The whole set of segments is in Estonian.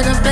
in a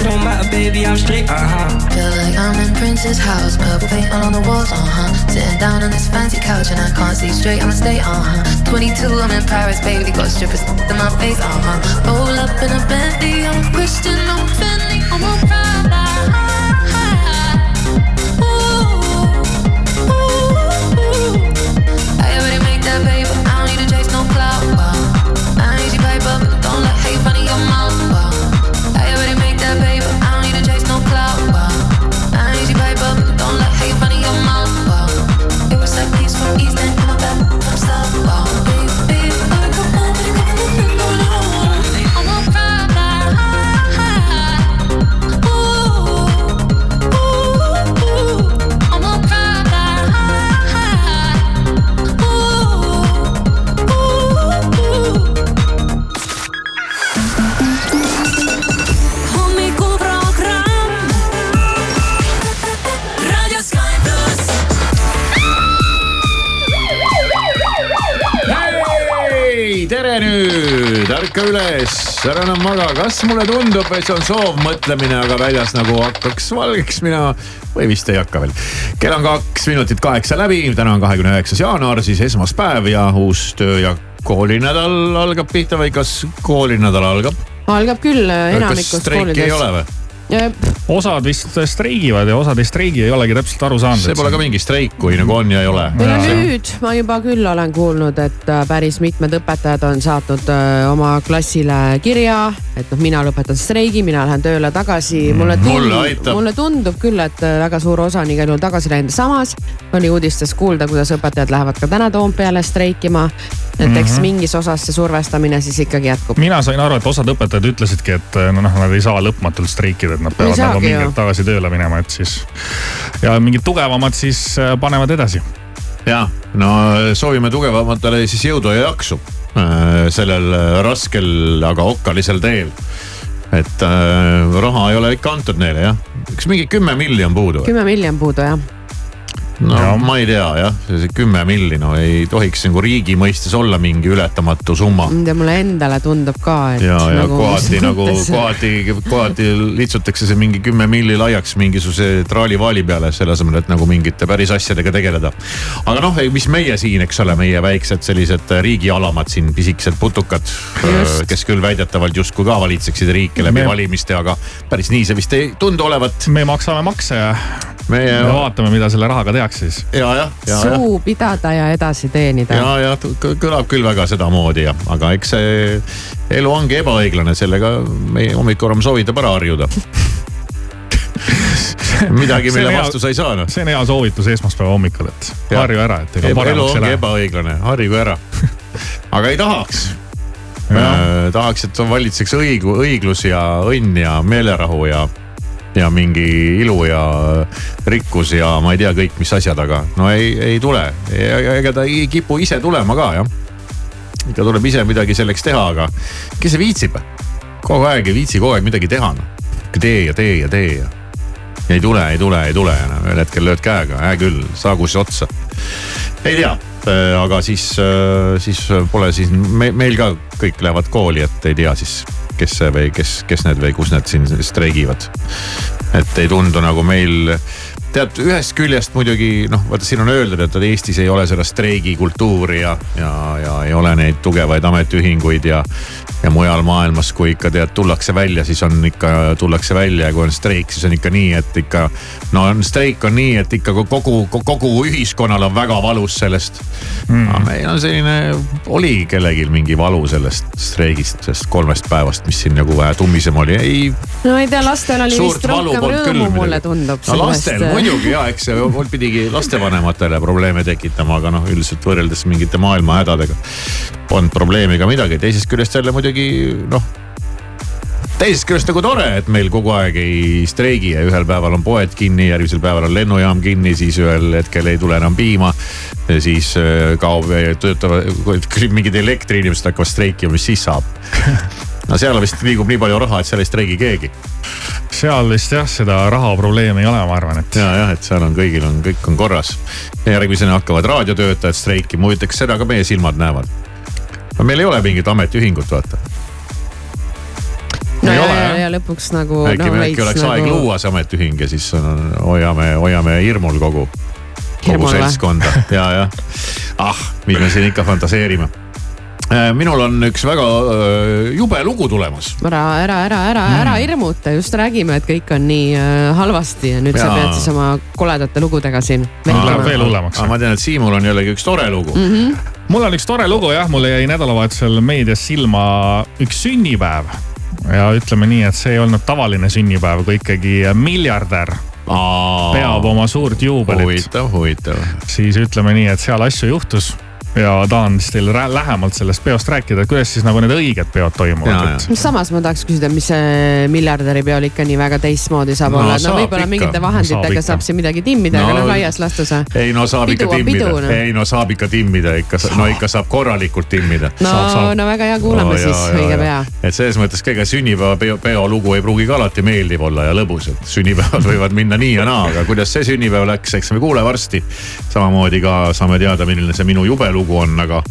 it don't matter, baby, I'm straight, aha. Feel like I'm in Prince's house, purple paint all on the walls, uh huh. Sitting down on this fancy couch and I can't see straight, I'ma stay, uh huh. 22, I'm in Paris, baby, got strippers in my face, uh huh. Roll up in a Bentley, I'm a Christian, I'm a I'm a hei, tere nüüd, ärka üles, ära enam maga, kas mulle tundub, et see on soovmõtlemine, aga väljas nagu hakkaks valgeks minema või vist ei hakka veel. kell on kaks minutit kaheksa läbi, täna on kahekümne üheksas jaanuar, siis esmaspäev ja uus töö ja koolinädal algab pihta või kas koolinädal algab? algab küll enamikus streiki ei ole koolides. või? Osad vist streigivad ja osad ei streigi, ei olegi täpselt aru saanud. see pole ka mingi streik, kui nagu on ja ei ole. on nüüd, ma juba küll olen kuulnud, et äh, päris mitmed õpetajad on saatnud äh, oma klassile kirja, et noh, mina lõpetan streigi, mina lähen tööle tagasi. mulle mulle tundub, mulle tundub küll, et äh, väga suur osa on igal juhul tagasi läinud. samas oli uudistes kuulda, kuidas õpetajad lähevad ka täna Toompeale streikima. Et eks Mhm. mingis osas see survestamine siis ikkagi jätkub. mina sain aru, et osad õpetajad ütlesidki, et no noh, nad ei saa lõpmatult streikida, et nad peavad nagu mingi hetk tagasi tööle minema, et siis. ja mingid tugevamad siis äh, panevad edasi. ja no soovime tugevamatele siis jõudu ja jaksu sellel raskel, aga okkalisel teel. et äh, raha ei ole ikka antud neile jah, üks mingi kümme milli on puudu. kümme miljonit puudu jah. No Jah. ma ei tea jah, see kümme milli no ei tohiks nagu riigi mõistes olla mingi ületamatu summa. ja mulle endale tundub ka, et. ja, ja kohati nagu kohati, kohati litsutakse see mingi kümme milli laiaks mingisuguse traalivaali peale, selle asemel, et nagu mingite päris asjadega tegeleda. aga noh, mis meie siin, eks ole, meie väiksed sellised riigialamad siin, pisikesed putukad, kes küll väidetavalt justkui ka valitseksid riiki läbi Me- valimiste, aga päris nii see vist ei tundu olevat. me maksame makse ja, meie ja vaatame, mida selle rahaga tehakse siis. ja, jah, ja, suu pidada ja edasi teenida. ja, ja kõlab küll väga sedamoodi ja, aga eks see elu ongi ebaõiglane, sellega meie hommikuroom soovitab ära harjuda. midagi, mille hea- vastu sa ei saa noh. see on hea soovitus esmaspäeva hommikul, et Jah. harju ära, et ega elu paremaks ei ongi lähe. ebaõiglane, harjuge ära. aga ei tahaks. tahaks, et valitseks õigu, õiglus ja õnn ja meelerahu ja, ja mingi ilu ja rikkus ja ma ei tea kõik, mis asjad, aga no ei, ei tule. ega ta ei kipu ise tulema ka jah. ikka tuleb ise midagi selleks teha, aga kes see viitsib? kogu aeg ei viitsi kogu aeg midagi teha noh. tee ja tee ja tee ja. ei tule, ei tule, ei tule ja no ühel hetkel lööd käega, hää küll, saagu siis otsa. ei tea, aga siis, siis pole siis me, meil ka kõik lähevad kooli, et ei tea siis, kes see või kes, kes need või kus need siin streigivad. et ei tundu nagu meil, tead ühest küljest muidugi noh, vaata siin on öeldud, et Eestis ei ole seda streigikultuuri ja, ja, ja ei ole neid tugevaid ametiühinguid ja ja mujal maailmas, kui ikka tead, tullakse välja, siis on ikka, tullakse välja ja kui on streik, siis on ikka nii, et ikka. no on streik on nii, et ikka kogu, kogu ühiskonnal on väga valus sellest mm.. aga meil on selline, oli kellelgi mingi valu sellest streigist, sellest kolmest päevast, mis siin nagu vähe tummisem oli, ei. no ei tea, lastel oli vist rohkem rõõmu, mulle tundub. no lastel muidugi ja eks see pidigi lastevanematele probleeme tekitama, aga noh, üldiselt võrreldes mingite maailma hädadega polnud probleemi ka midagi. teisest küljest jälle muidugi noh teisest küljest nagu tore, et meil kogu aeg ei streigi ja ühel päeval on poed kinni, järgmisel päeval on lennujaam kinni, siis ühel hetkel ei tule enam piima. siis äh, kaob, töötavad, mingid elektriinimesed hakkavad streikima, mis siis saab? No seal vist liigub nii palju raha, et seal ei streigi keegi. seal vist jah, seda rahaprobleemi ei ole, ma arvan, et. ja, jah, et seal on kõigil on, kõik on korras. järgmisena hakkavad raadiotöötajad streikima, huvitav, kas seda ka meie silmad näevad? no meil ei ole mingit ametiühingut, vaata no ja, ja, ja lõpuks nagu. äkki no,, äkki oleks nagu... aeg luua see ametiühing ja siis on, hoiame, hoiame hirmul kogu, kogu seltskonda ja, jah. ah, mis me siin ikka fantaseerime Äh, minul on üks väga äh, jube lugu tulemas. ära, ära, ära, ära mm., ära hirmuta, just räägime, et kõik on nii äh, halvasti ja nüüd ja. sa pead siis oma koledate lugudega siin. Läheb veel hullemaks. ma tean, et Siimul on jällegi üks tore lugu mm. -hmm. mul on üks tore lugu jah, mulle jäi nädalavahetusel meedias silma üks sünnipäev. ja ütleme nii, et see ei olnud tavaline sünnipäev, kui ikkagi miljardär Aa, peab oma suurt juubelit. huvitav, huvitav. siis ütleme nii, et seal asju juhtus ja tahan siis teile lähemalt sellest peost rääkida, et kuidas siis nagu need õiged peod toimuvad. samas ma tahaks küsida, mis see miljardäri peol ikka nii väga teistmoodi saab no, olla, et no võib-olla mingite vahenditega saab, saab siin midagi timmida no,, aga noh laias laastus. ei no saab pidu ikka timmida, no. ei no saab ikka timmida ikka, no ikka saab korralikult timmida. no, no väga hea, kuulame oh, siis õige pea. et selles mõttes ka ega sünnipäeva peo lugu ei pruugi ka alati meeldiv olla ja lõbus, et sünnipäevad võivad minna nii ja naa, aga kuidas see sünnipäev läks, eks me kuule varsti. samamoodi ka saame teada, milline see minu jube lugu lugu on, aga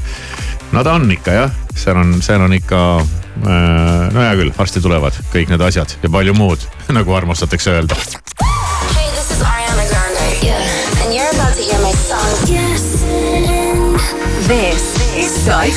no ta on ikka jah, seal on, seal on ikka äh,. no hea küll, varsti tulevad kõik need asjad ja palju muud, nagu armastatakse öelda. Hey, yeah. Yes. This is Sky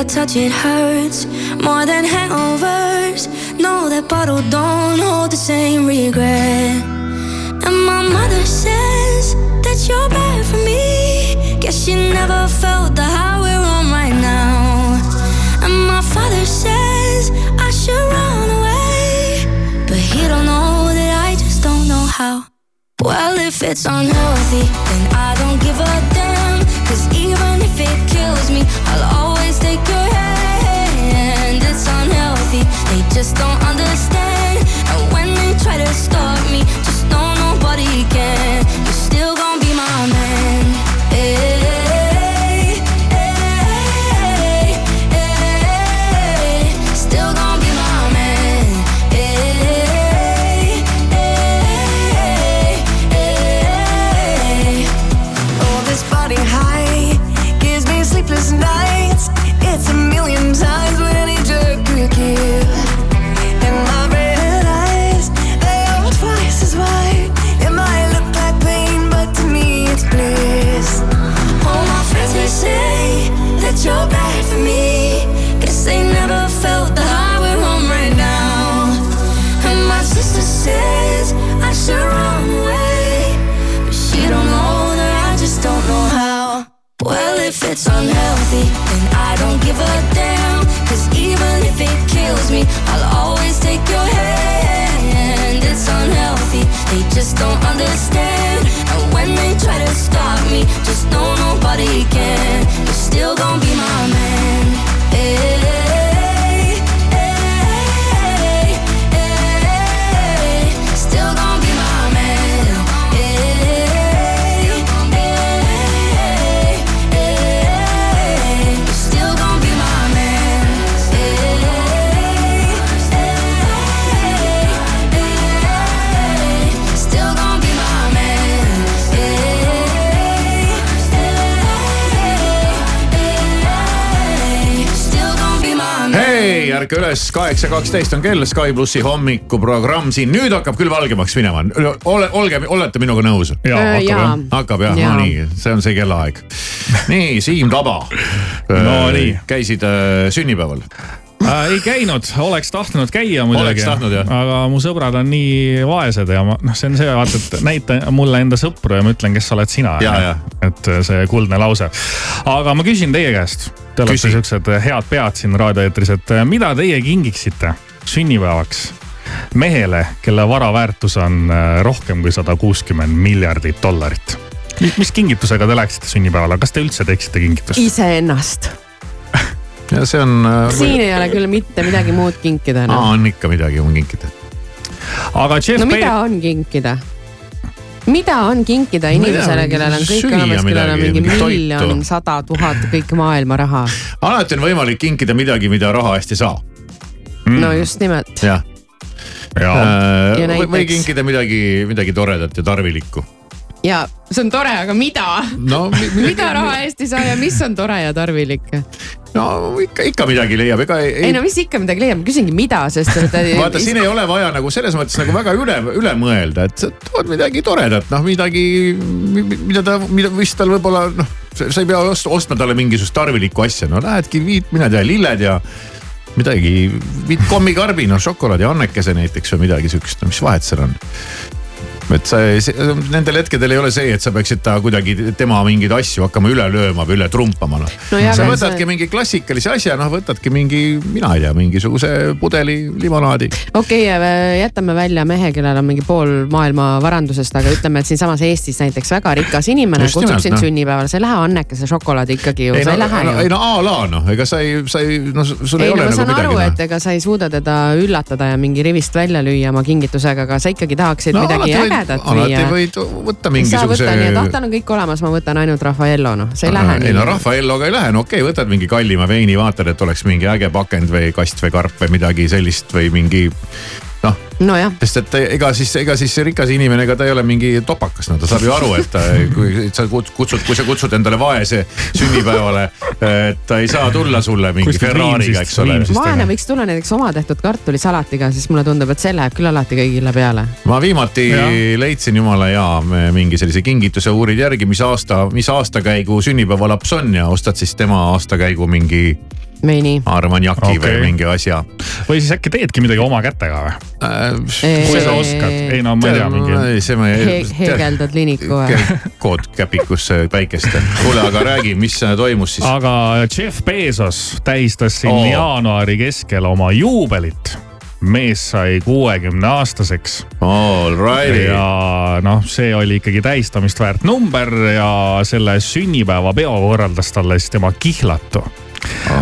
your touch, it hurts more than hangovers. No, that bottle don't hold the same regret. And my mother says that you're bad for me. Guess she never felt the high we're on right now. And my father says I should run away. But he don't know that I just don't know how. Well, if it's unhealthy, then just don't understand. It's unhealthy, then I don't give a damn. Cause even if it kills me, I'll always take your hand. It's unhealthy, they just don't understand. And when they try to stop me, just know nobody can. You're still gonna be my man. Ärka üles, kaheksa kaksteist on kell, Sky plussi hommikuprogramm siin, nüüd hakkab küll valgemaks minema. ole, olge, olete minuga nõus? ja Äh, hakkab jaa. jah. hakkab jah Jaa. no nii, see on see kellaaeg. nii, Siim Taba. No nii. käisid äh, sünnipäeval? Äh, ei käinud, oleks tahtnud käia muidugi Oleks. tahtnud, jah. aga mu sõbrad on nii vaesed ja ma noh, see on see vaata, et näita mulle enda sõpru ja ma ütlen, kes sa oled sina. Ja, ja. et äh, see kuldne lause. aga ma küsin teie käest, te olete siuksed head pead siin raadioeetris, et äh, mida teie kingiksite sünnipäevaks mehele, kelle vara väärtus on äh, rohkem kui sada kuuskümmend miljardit dollarit? mis kingitusega te läheksite sünnipäevale, kas te üldse teeksite kingitust? iseennast. Ja see on. siin ei ole küll mitte midagi muud kinkida enam. on ikka midagi on kinkida. aga Jeff no mida Bezos, on kinkida? mida on kinkida inimesele, kellel on kõik olemas, kellel on mingi miljon sada tuhat, kõik maailma raha. alati on võimalik kinkida midagi, mida raha eest ei saa. no just nimelt. jah. jaa, Ja või, või näiteks- kinkida midagi, midagi toredat ja tarvilikku. ja see on tore, aga mida? no mida raha eest ei saa ja mis on tore ja tarvilik? No ikka, ikka midagi leiab, ega ei, ei no mis ikka midagi leiab, ma küsingi, mida, sest et. vaata, siin ei ole vaja nagu selles mõttes nagu väga üle, üle mõelda, et sa tood midagi toredat, noh midagi, mida ta, mida, mis tal võib-olla noh, sa ei pea ost- ostma talle mingisugust tarvilikku asja, no lähedki viid, mina ei tea, lilled ja midagi, viid kommikarbi, noh šokolaadi annekese näiteks või midagi siukest, no mis vahet seal on et sa, nendel hetkedel ei ole see, et sa peaksid ta kuidagi tema mingeid asju hakkama üle lööma või üle trumpama noh No sa võtadki see- mingi klassikalise asja, noh võtadki mingi, mina ei tea, mingisuguse pudeli limonaadi. okei okay,, jätame välja mehe, kellel on mingi pool maailma varandusest, aga ütleme, et siinsamas Eestis näiteks väga rikas inimene Just kutsub nimelt, sind noh. sünnipäevale, sa ei lähe annekese šokolaadi ikkagi ju, ei sa no ei lähe, ei ju. no a la noh, ega sa ei, sa ei, no sul ei, ei no ole ma nagu midagi aru, noh. et ega sa ei suuda teda üllatada ja mingi rivist välja lüüa oma kingitusega, aga sa ikkagi tahaksid no, midagi alati ägedat võid, alati võid võtta ei mingisuguse võtta nii, et ah, tal on kõik olemas, ma võtan ainult Raffaello, noh, see ei lähe ei nii no. Raffaelloga ei lähe, no okei okay,, võtad mingi kallima veini, vaatad, et oleks mingi äge pakend või kast või karp või midagi sellist või mingi noh, nojah, sest et ega siis, ega siis see rikas inimene, ega ta ei ole mingi topakas, no ta saab ju aru, et ta, kui sa kut- kutsud, kui sa kutsud endale vaese sünnipäevale, et ta ei saa tulla sulle mingi Kuskilt Ferrari'ga, eks ole. Vaene võiks tulla näiteks oma tehtud kartulisalatiga, siis mulle tundub, et see läheb küll alati kõigile peale. ma viimati ja. Leidsin jumala hea mingi sellise kingituse, uurid järgi, mis aasta, mis aastakäigu sünnipäevalaps on ja ostad siis tema aastakäigu mingi meini. armaniaki okay. Okei. või mingi asja või siis äkki teedki midagi oma kätega või? äh,. kui sa oskad, ei no ma ei tea, mingi. see ma He- heegeldad liniku või? kood käpikusse päikest. kuule, aga räägi, mis toimus siis? aga Jeff Bezos tähistas siin oh. jaanuari keskel oma juubelit. mees sai kuuekümne aastaseks All righty. ja noh, see oli ikkagi tähistamist väärt number ja selle sünnipäevapeo korraldas talle siis tema kihlatu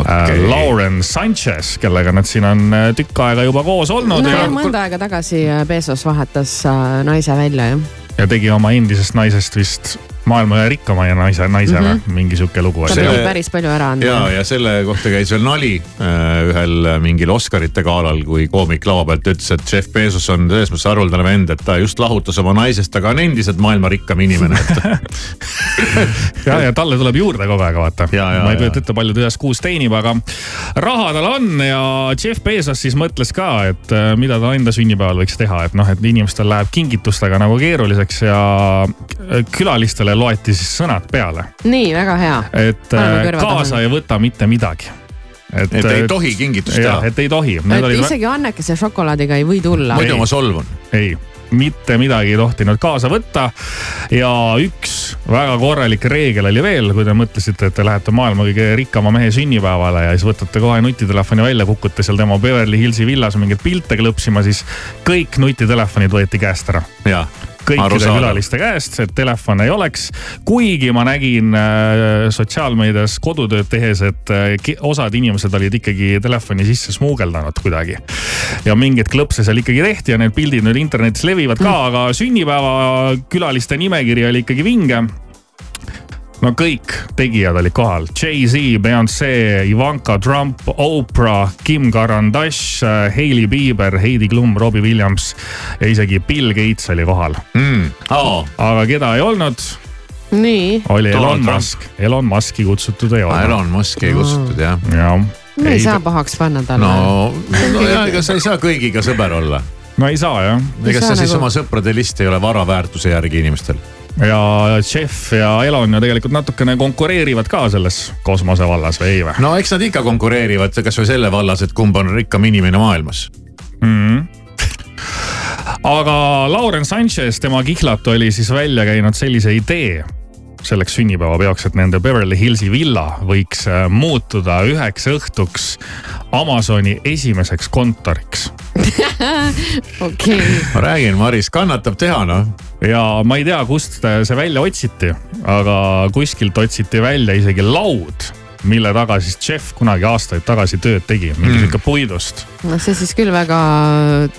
okay.. Lauren Sanchez, kellega nad siin on äh, tükk aega juba koos olnud no ja, mõnda aega tagasi äh, Bezos vahetas äh, naise välja jah. ja tegi oma endisest naisest vist maailma ühe rikkama ja naise, naise mm -hmm. mingi sihuke lugu ta pidi päris palju ära ja, andma. ja selle kohta käis veel nali äh, ühel mingil Oscarite galal, kui koomik laua pealt ütles, et Jeff Bezos on selles mõttes haruldane vend, et ta just lahutas oma naisest, aga on endiselt maailma rikkam inimene, et ja, ja talle tuleb juurde kogu aeg vaata. Ja, ja, ma ei ja. kujuta ette, palju ta ühes kuus teenib, aga raha tal on ja Jeff Bezos siis mõtles ka, et äh, mida ta enda sünnipäeval võiks teha, et noh, et inimestel läheb kingitustega nagu keeruliseks ja äh, külalistele loeti siis sõnad peale, nii, väga hea. et äh, kaasa ei võta mitte midagi. et ei tohi kingitust teha. et ei tohi. et isegi annekese šokolaadiga ei või tulla. muidu ma solvun. ei, mitte midagi ei tohtinud kaasa võtta. ja üks väga korralik reegel oli veel, kui te mõtlesite, et te lähete maailma kõige rikkama mehe sünnipäevale ja siis võtate kohe nutitelefoni välja, kukute seal tema Beverly Hillsi villas mingeid pilte klõpsima, siis kõik nutitelefonid võeti käest ära kõikide külaliste käest, et telefone ei oleks. kuigi ma nägin äh, sotsiaalmeedias kodutööd tehes, et äh, osad inimesed olid ikkagi telefoni sisse smuugeldanud kuidagi. ja mingeid klõpse seal ikkagi tehti ja need pildid nüüd internetis levivad ka, aga sünnipäevakülaliste nimekiri oli ikkagi vinge no kõik tegijad olid kohal, Jay-Z, Beyonce, Ivanka Trump, Oprah, Kim Kardashian, Hailey Bieber, Heidi Klum, Robbie Williams ja isegi Bill Gates oli kohal. mm.. Oh, aga keda ei olnud, nii, oli Donald Elon Trump. Musk, Elon Muski kutsutud ei olnud. Elon Musk'i ei kutsutud jah. jah, me ei saa pahaks panna talle no, no ja ega sa ei saa kõigiga sõber olla. no ei saa jah ega sa siis nagu- oma sõprade list ei ole vara väärtuse järgi inimestel. Ja Jeff ja Elon ju tegelikult natukene konkureerivad ka selles kosmosevallas või ei või no eks nad ikka konkureerivad kasvõi selle vallas, et kumb on rikkam inimene maailmas. mm.? aga Lauren Sanchez, tema kihlatu oli siis välja käinud sellise idee selleks sünnipäevapeoks, et nende Beverly Hillsi villa võiks äh, muutuda üheks õhtuks Amazoni esimeseks kontoriks. okei, ma räägin, Maris, kannatab teha noh. ja ma ei tea, kust see välja otsiti, aga kuskilt otsiti välja isegi laud, mille taga siis Jeff kunagi aastaid tagasi tööd tegi, mingi sihuke puidust. noh see siis küll väga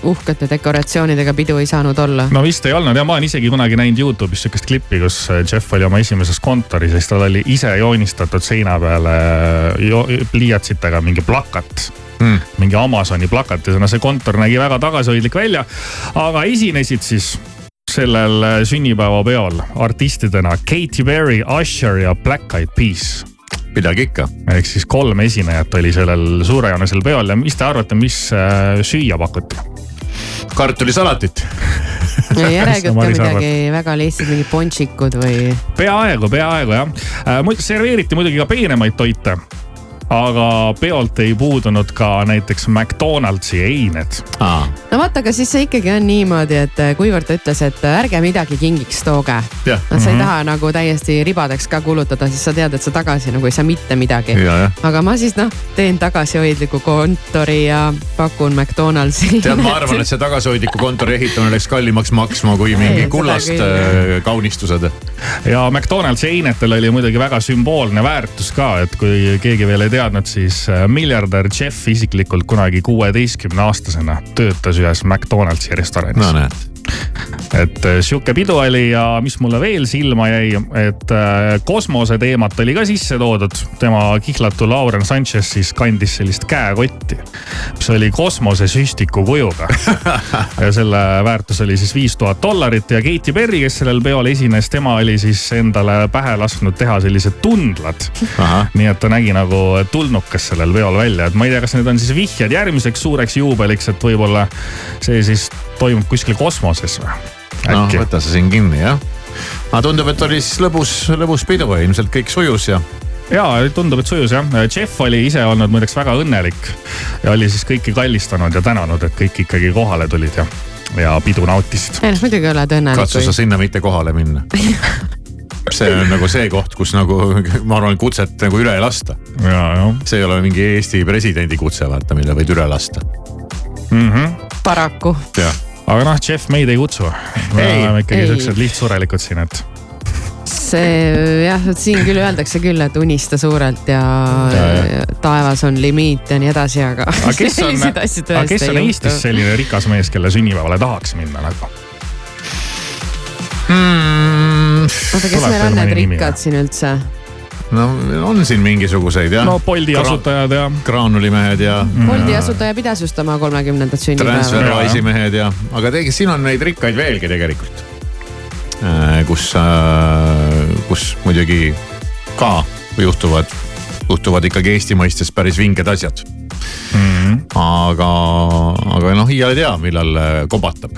uhkete dekoratsioonidega pidu ei saanud olla. no vist ei olnud ja ma olen isegi kunagi näinud Youtube'is sihukest klippi, kus Jeff oli oma esimeses kontoris ja siis tal oli ise joonistatud seina peale jo pliiatsitega mingi plakat Mm. mingi Amazoni plakat ja no see kontor nägi väga tagasihoidlik välja. aga esinesid siis sellel sünnipäevapeol artistidena Katy Perry, Usher ja Black Eyed Peas midagi ikka. ehk siis kolm esinejat oli sellel suurejoonelisel peol ja mis te arvate, mis äh, süüa pakuti? kartulisalatit. järelikult ka midagi väga lihtsalt, mingid ponšikud või peaaegu, peaaegu jah. muidu serveeriti muidugi ka peenemaid toite. Aga peolt ei puudunud ka näiteks McDonaldsi eined. no vaata, aga siis see ikkagi on niimoodi, et äh, kuivõrd ta ütles, et äh, ärge midagi kingiks tooge. jah, no sa ei taha nagu täiesti ribadeks ka kulutada, siis sa tead, et sa tagasi nagu ei saa mitte midagi. aga ma siis noh, teen tagasihoidliku kontori ja pakun McDonaldsi. tead, ma arvan, et see tagasihoidliku kontori ehitamine läks kallimaks maksma kui mingi kullast äh, kaunistused. ja McDonaldsi einetel oli muidugi väga sümboolne väärtus ka, et kui keegi veel ei teadnud, siis äh, miljardär Jeff isiklikult kunagi kuueteistkümne aastasena töötas ühes McDonaldsi restoranis. No näed et äh, sihuke pidu oli ja mis mulle veel silma jäi, et äh, kosmose teemat oli ka sisse toodud. tema kihlatu Lauren Sanchez siis kandis sellist käekotti, mis oli kosmosesüstiku kujuga. ja selle väärtus oli siis viis tuhat dollarit ja Katy Perry, kes sellel peol esines, tema oli siis endale pähe lasknud teha sellised tundlad. nii et ta nägi nagu tulnukas sellel peol välja, et ma ei tea, kas need on siis vihjed järgmiseks suureks juubeliks, et võib-olla see siis toimub kuskil kosmoses või? noh, võta see siin kinni jah. aga tundub, et oli siis lõbus, lõbus pidu ilmselt kõik sujus ja ja tundub, et sujus jah. Jeff oli ise olnud muideks väga õnnelik ja oli siis kõiki kallistanud ja tänanud, et kõik ikkagi kohale tulid ja, ja pidu nautisid. ei noh, muidugi oled õnnelik. katsu sa sinna mitte kohale minna see on nagu see koht, kus nagu ma arvan, kutset nagu üle ei lasta. see ei ole mingi Eesti presidendi kutse, vaata, mille võid üle lasta mm. -hmm. paraku. jah aga noh, Jeff meid ei kutsu. me ei, oleme ikkagi siuksed lihtsurelikud siin, et see jah, siin küll öeldakse küll, et unista suurelt ja, ja, ja. taevas on limiit ja nii edasi, aga. aga kes on, aga kes on Eestis selline rikas mees, kelle sünnipäevale tahaks minna nagu hmm.? oota, kes meil on need rikkad siin üldse? No on siin mingisuguseid jah. no Bolti asutajad ja. graanulimehed ja mm.. Bolti asutaja pidas just oma kolmekümnendat sünnipäeva. Transferwise'i mehed ja, aga tegelikult siin on neid rikkaid veelgi tegelikult. Äh, kus, äh, kus muidugi ka juhtuvad, juhtuvad ikkagi Eesti mõistes päris vinged asjad mm. -hmm. aga, aga noh, iial ei tea, millal äh, kobatab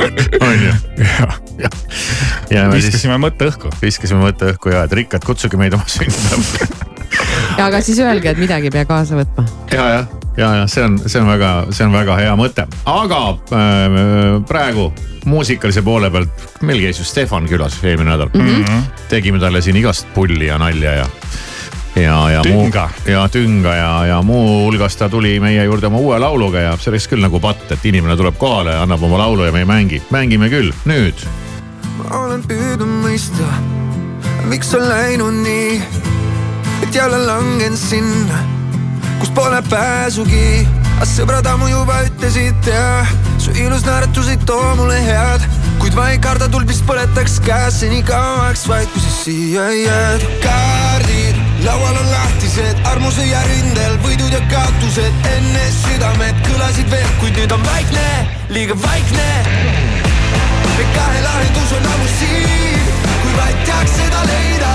on ju, jah, viskasime mõtte õhku. viskasime mõtte õhku ja, et rikkad, kutsuge meid oma sünnipäeva ja aga siis öelge, et midagi ei pea kaasa võtma. ja, jah, ja, ja see on, see on väga, see on väga hea mõte, aga äh, praegu muusikalise poole pealt, meil käis ju Stefan külas eelmine nädal mm. -hmm. tegime talle siin igast pulli ja nalja ja ja, ja tünga. muu, ja tünga ja, ja muuhulgas ta tuli meie juurde oma uue lauluga ja see oleks küll nagu patt, et inimene tuleb kohale ja annab oma laulu ja me ei mängi. mängime küll, nüüd. Ma olen püüdnud mõista, miks on läinud nii, et jälle langen sinna, kus pole pääsugi. aga sõbrad ammu juba ütlesid ja su ilus naeratus ei too mulle head kuid ma ei karda tuld, mis põletaks käes nii kauaks, vaid kui sa siia jääd. kaardid laual on lahtised, armusõja rindel võidud ja kaotused enne südamed kõlasid veel, kuid nüüd on vaikne, liiga vaikne. Me kahe lahendus on ammu siin, kui vaid teaks seda leida,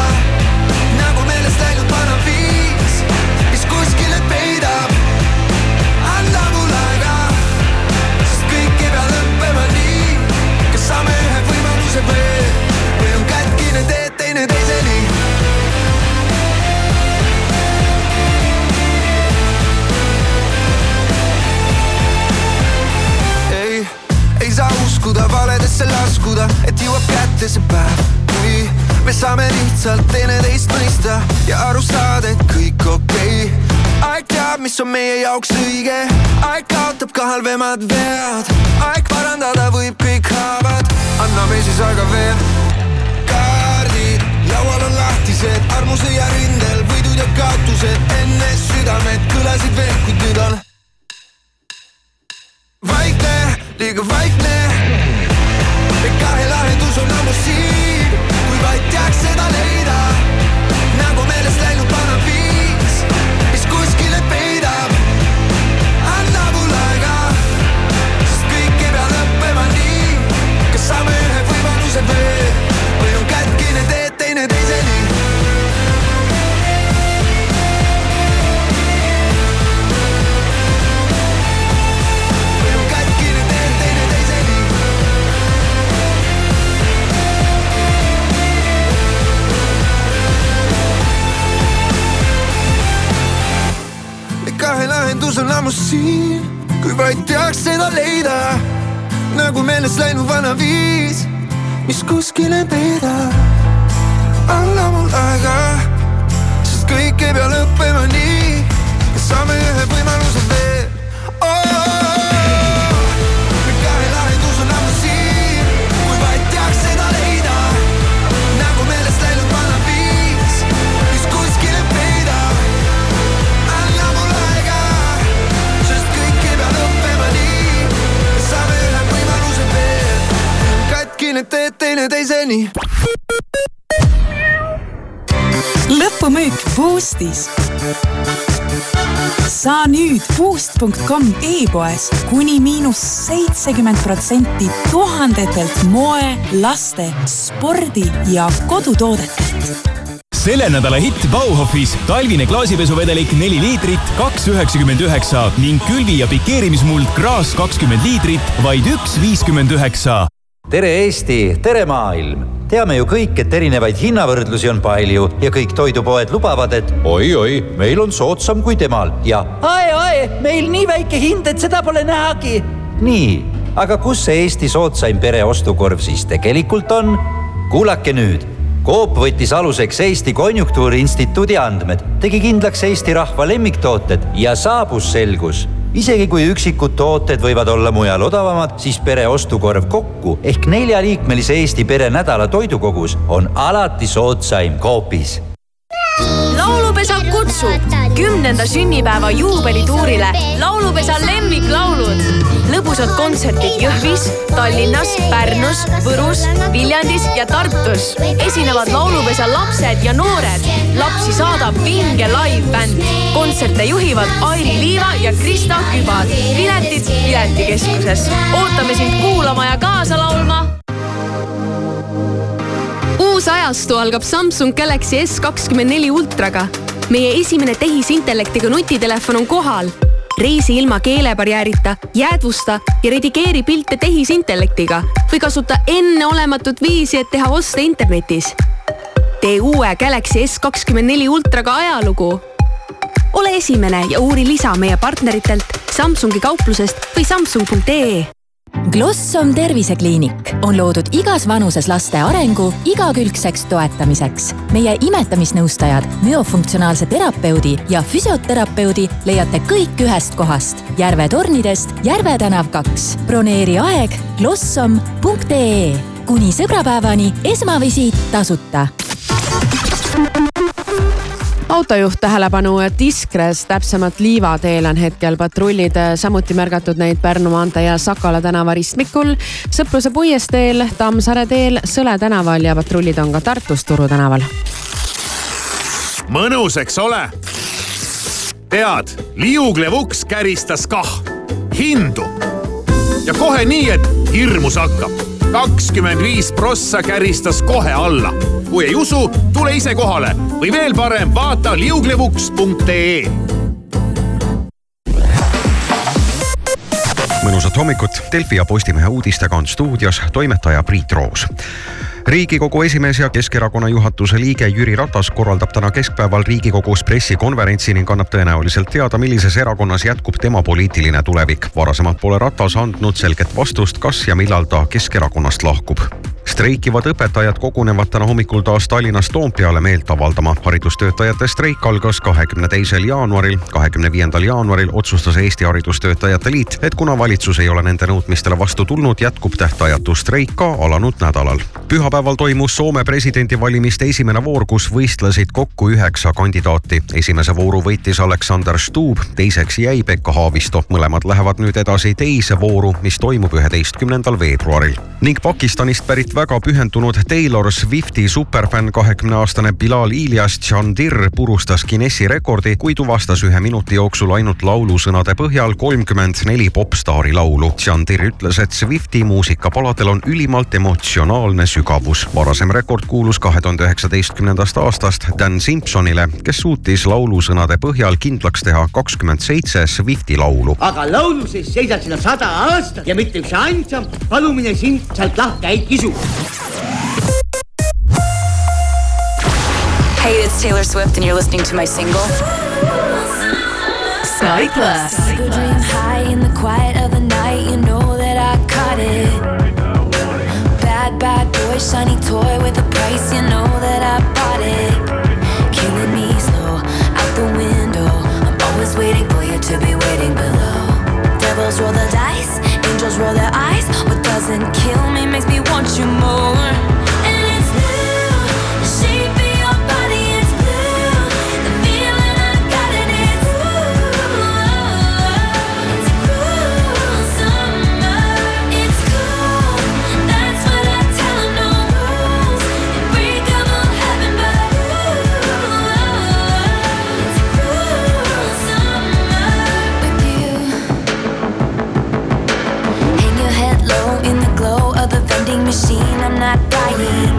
lihtsalt teineteist mõista ja aru saada, et kõik okei okay. aeg teab, mis on meie jaoks õige, aeg kaotab ka halvemad vead, aeg parandada võib kõik haavad, anname siis aega veel. kaardid laual on lahtised, armusõja rindel võidud ja kaotused, enne südamed kõlasid veel, kuid nüüd on vaikne liiga vaikne. kahe lahendus on ammu siin, seda leida. nagu meelest läinud lahendus on ammu siin, kui vaid teaks seda leida. nagu meelest läinud vana viis, mis kuskile peidab. anna mul aega, sest kõik ei pea lõppema nii. saame ühe võimaluse veel seni. lõpumüük Boostis. saa nüüd boost.com e-poes kuni miinus seitsekümmend protsenti tuhandetelt moe, laste, spordi ja kodutoodetelt selle nädala hitt Bauhofis talvine klaasipesuvedelik neli liitrit, kaks üheksakümmend üheksa ning külvi- ja pikeerimismuld Graas kakskümmend liitrit, vaid üks viiskümmend üheksa tere Eesti, tere maailm teame ju kõik, et erinevaid hinnavõrdlusi on palju ja kõik toidupoed lubavad, et oi-oi, meil on soodsam kui temal ja ae-ae, meil nii väike hind, et seda pole nähagi. nii, aga kus see Eesti soodsaim pereostukorv siis tegelikult on? kuulake nüüd Coop võttis aluseks Eesti Konjunktuuriinstituudi andmed, tegi kindlaks Eesti rahva lemmiktooted ja saabus selgus. Isegi kui üksikud tooted võivad olla mujal odavamad, siis pere ostukorv kokku ehk neljaliikmelise Eesti pere nädala toidukogus on alati soodsaim Coopis laulupesa kutsub kümnenda sünnipäeva juubelituurile laulupesa lemmiklaulud. lõbusad kontserdid Jõhvis, Tallinnas, Pärnus, Võrus, Viljandis ja Tartus. esinevad laulupesa lapsed ja noored. lapsi saadab vinge live-bänd. kontserte juhivad Airi Liiva ja Krista Kübar. piletid Piletikeskuses. ootame sind kuulama ja kaasa laulma uus ajastu algab Samsung Galaxy S kakskümmend neli ultraga. meie esimene tehisintellektiga nutitelefon on kohal. reisi ilma keelebarjäärita, jäädvusta ja redigeeri pilte tehisintellektiga või kasuta enneolematut viisi, et teha oste internetis. tee uue Galaxy S kakskümmend neli ultraga ajalugu. ole esimene ja uuri lisa meie partneritelt Samsungi kauplusest või samsung.ee Glossom tervisekliinik on loodud igas vanuses laste arengu igakülgseks toetamiseks. meie imetamisnõustajad, müofunktsionaalse terapeudi ja füsioterapeudi leiate kõik ühest kohast. Järve tornidest Järve tänav kaks. broneeri aeg glossom.ee kuni sõbrapäevani esmavisiit tasuta autojuht tähelepanu, et Iskres, täpsemalt Liiva teel on hetkel patrullid, samuti märgatud neid Pärnu maantee ja Sakala tänava ristmikul, Sõpruse puiesteel, Tammsaare teel, Sõle tänaval ja patrullid on ka Tartus Turu tänaval. mõnus, eks ole? tead, liuglev uks käristas kah hindu ja kohe nii, et hirmus hakkab kakskümmend viis prossa käristas kohe alla. kui ei usu, tule ise kohale või veel parem, vaata liuglevuks.ee. mõnusat hommikut, Delfi ja Postimehe uudistega on stuudios toimetaja Priit Roos riigikogu esimees ja Keskerakonna juhatuse liige Jüri Ratas korraldab täna keskpäeval Riigikogus pressikonverentsi ning annab tõenäoliselt teada, millises erakonnas jätkub tema poliitiline tulevik. varasemalt pole Ratas andnud selget vastust, kas ja millal ta Keskerakonnast lahkub streikivad õpetajad kogunevad täna hommikul taas Tallinnas Toompeale meelt avaldama. haridustöötajate streik algas kahekümne teisel jaanuaril. kahekümne viiendal jaanuaril otsustas Eesti Haridustöötajate Liit, et kuna valitsus ei ole nende nõudmistele vastu tulnud, jätkub tähtajatu streik ka alanud nädalal. pühapäeval toimus Soome presidendivalimiste esimene voor, kus võistlesid kokku üheksa kandidaati. esimese vooru võitis Aleksander Stubb, teiseks jäi Pekka Haavisto. mõlemad lähevad nüüd edasi teise vooru, mis toimub üheteistkümnendal veebruaril. ning Pakistanist pärit väga pühendunud Taylor Swifti superfänn, kahekümne aastane Bilal Ilyas Chandir purustas Guinessi rekordi, kui tuvastas ühe minuti jooksul ainult laulusõnade põhjal kolmkümmend neli popstaari laulu. Chandir ütles, et Swifti muusikapaladel on ülimalt emotsionaalne sügavus. varasem rekord kuulus kahe tuhande üheksateistkümnendast aastast Dan Simpsonile, kes suutis laulusõnade põhjal kindlaks teha kakskümmend seitse Swifti laulu. aga laulu sees seisad sina sada aastat ja mitte üks ainsam palumine sind sealt lahti ei kisu. Hey, it's Taylor Swift, and you're listening to my single. Sky Plus. Dream high in the quiet of the night, you know that I caught it. Bad, bad boy, shiny toy with a price, you know that I bought it. machine, I'm not dying.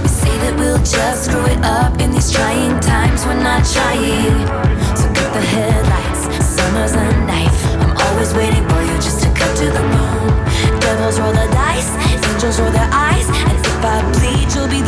We say that we'll just screw it up in these trying times, we're not trying. So cut the headlights, summer's a knife. I'm always waiting for you just to cut to the bone. Devils roll the dice, angels roll their eyes, and if I bleed, you'll be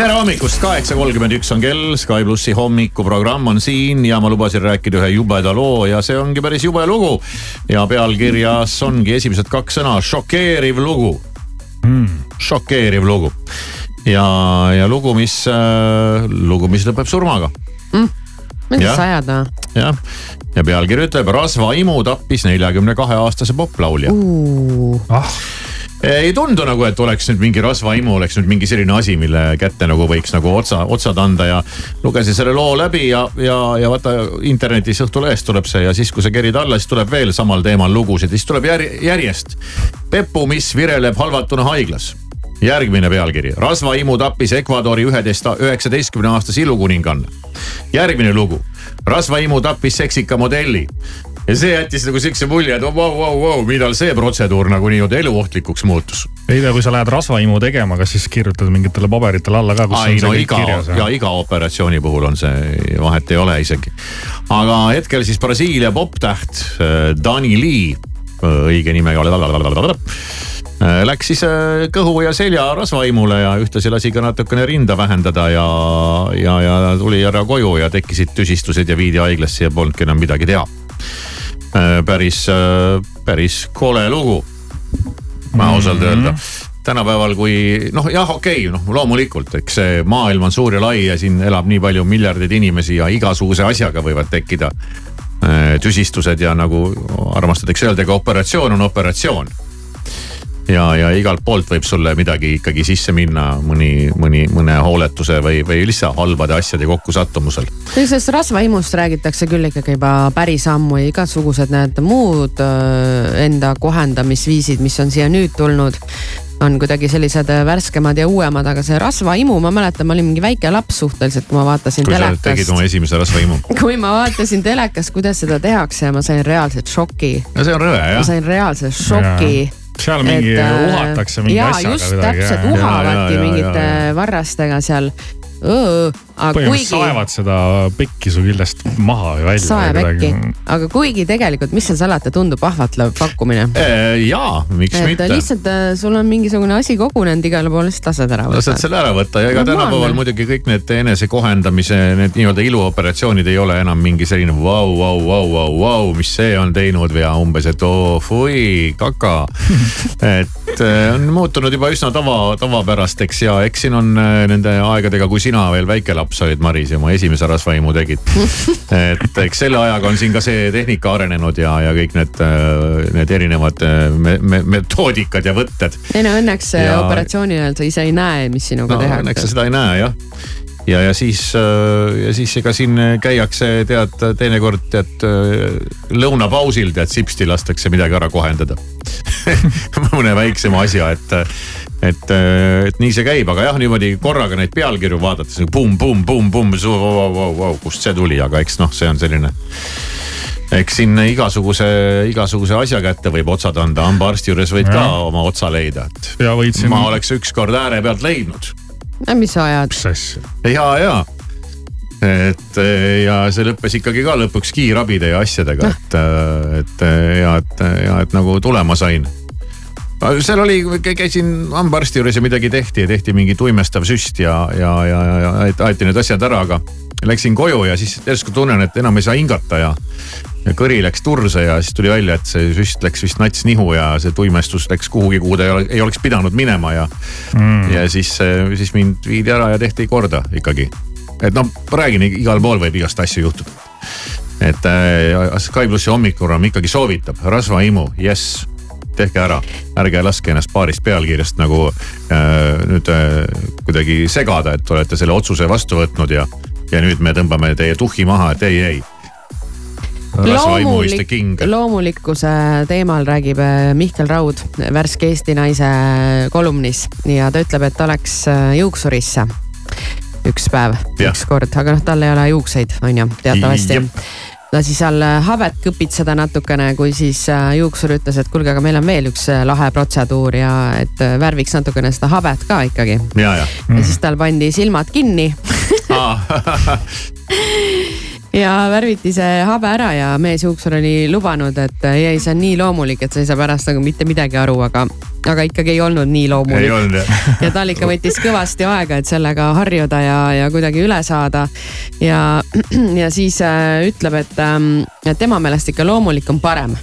tere hommikust, kaheksa kolmkümmend üks on kell, Sky plussi hommikuprogramm on siin ja ma lubasin rääkida ühe jubeda loo ja see ongi päris jube lugu. ja pealkirjas ongi esimesed kaks sõna, šokeeriv lugu mm.. šokeeriv lugu ja, ja lugu, mis äh,, lugu, mis lõpeb surmaga. mida Jah. sa ajad või? jah, ja pealkiri ütleb rasvaimu tappis neljakümne kahe aastase poplaulja. ah. Ei tundu nagu, et oleks nüüd mingi rasvaimu, oleks nüüd mingi selline asi, mille kätte nagu võiks nagu otsa, otsad anda ja. lugesin selle loo läbi ja, ja, ja vaata internetis Õhtulehest tuleb see ja siis, kui sa kerid alla, siis tuleb veel samal teemal lugusid siis tuleb jär, järjest. Pepu, mis vireleb halvatuna haiglas järgmine pealkiri, rasvaimu tappis Ecuadori üheteist, üheksateistkümne aastase ilukuninganna. järgmine lugu, rasvaimu tappis seksika modelli ja see jättis nagu siukse mulje, et vau, vau, vau, millal see protseduur nagu nii-öelda eluohtlikuks muutus. ei tea, kui sa lähed rasvaimu tegema, kas siis kirjutad mingitele paberitele alla ka, kus ai on no see kõik kirjas? ja iga operatsiooni puhul on see, vahet ei ole isegi. aga hetkel siis Brasiilia poptäht äh, Dani Lee, äh, õige nimega äh, läks siis kõhu ja selja rasvaimule ja ühtlasi lasi ka natukene rinda vähendada ja, ja, ja tuli ära koju ja tekkisid tüsistused ja viidi haiglasse ja polnudki enam midagi teha. Päris, päris kole lugu, ma ausalt öelda tänapäeval, kui noh, jah, okei okay,, noh loomulikult, eks see maailm on suur ja lai ja siin elab nii palju miljardeid inimesi ja igasuguse asjaga võivad tekkida äh, tüsistused ja nagu armastatakse öelda, ega operatsioon on operatsioon. Ja, ja igalt poolt võib sulle midagi ikkagi sisse minna mõni, mõni, mõne hooletuse või, või lihtsalt halbade asjade kokkusattumusel. sellisest rasvaimust räägitakse küll ikkagi juba päris ammu ja igasugused need muud öö, enda kohendamisviisid, mis on siia nüüd tulnud on kuidagi sellised äh, värskemad ja uuemad, aga see rasvaimu, ma mäletan, ma olin mingi väike laps suhteliselt, kui ma vaatasin kui telekast. tegid oma esimese rasvaimu. kui ma vaatasin telekast, kuidas seda tehakse ja ma sain reaalselt šoki. no see on rõve jah. ma sain reaalse šoki. Seal mingi äh, uhatakse mingi jaa, asjaga just midagi, täpselt uhavadki mingite jaa, jaa. varrastega seal. Põhimõtteliselt kuigi saevad seda pikki su küljest maha ja välja. saeb äkki, aga kuigi tegelikult, mis seal salata, tundub ahvatlev pakkumine. jaa, miks et mitte. lihtsalt äh, sul on mingisugune asi kogunenud igale poole, siis lased ära lased võtta. selle ära võtta ja ega Normaalne. tänapäeval muidugi kõik need enesekohendamise, need nii-öelda iluoperatsioonid ei ole enam mingi selline vau, vau, vau, vau, vau, mis see on teinud või umbes, et oo fui, kaka. et eh, on muutunud juba üsna tava, tavapärasteks ja eks siin on nende aegadega, kui sina veel väike laps olid, Maris, ja oma esimese rasvaimu tegid. et eks selle ajaga on siin ka see tehnika arenenud ja, ja kõik need, need erinevad eh, me, me, metoodikad ja võtted ei no õnneks ja... Operatsiooni ajal sa ise ei näe, mis sinuga no õnneks tehakse sa. seda ei näe jah. ja, ja siis, ja siis ega siin käiakse, tead, teinekord tead lõunapausil tead sipsti lastakse midagi ära kohendada. mõne väiksema asja, et, et, et nii see käib, aga jah, niimoodi korraga neid pealkirju vaadates pumm, pumm, pumm, pumm, kust see tuli, aga eks noh, see on selline eks siin igasuguse, igasuguse asja kätte võib otsad anda, hambaarsti juures võid ka Ja. oma otsa leida, et. siin. ma oleks ükskord ääre pealt leidnud mis sa ajad? mis asja? ja, ja et ja see lõppes ikkagi ka lõpuks kiirabide ja asjadega, et, et ja, et ja et nagu tulema sain. Seal oli, käisin hambaarsti juures ja midagi tehti ja tehti mingi tuimestav süst ja, ja, ja, ja aeti need asjad ära, aga läksin koju ja siis järsku tunnen, et enam ei saa hingata ja ja kõri läks turse ja siis tuli välja, et see süst läks vist nats nihu ja see tuimestus läks kuhugi, kuhu ta ei, ole, ei oleks pidanud minema ja mm.. ja siis, siis mind viidi ära ja tehti korda ikkagi. et noh, ma räägin, igal pool võib igast asju juhtuda. et äh, Sky plussi hommikuprogramm ikkagi soovitab, rasvaimu, jess tehke ära, ärge laske ennast paarist pealkirjast nagu äh, nüüd äh, kuidagi segada, et olete selle otsuse vastu võtnud ja, ja nüüd me tõmbame teie tuhhi maha, et ei, ei. Loomulik, loomulikkuse teemal räägib äh, Mihkel Raud värske Eesti naise kolumnis ja ta ütleb, et ta läks äh, juuksurisse üks päev, ükskord, aga noh, tal ei ole juukseid, on ju, teatavasti lasi seal äh, habet kõpitseda natukene, kui siis juuksur ütles, et kuulge, aga meil on veel üks lahe protseduur ja et värviks natukene seda habet ka ikkagi. ja, ja. ja siis tal pandi silmad kinni ja värviti see habe ära ja meesjuuksur oli lubanud, et ei, see on nii loomulik, et sa ei saa pärast nagu mitte midagi aru, aga, aga ikkagi ei olnud nii loomulik. ja tal ikka võttis kõvasti aega, et sellega harjuda ja, ja kuidagi üle saada. ja, ja siis äh, ütleb, et ähm, tema meelest ikka loomulik on parem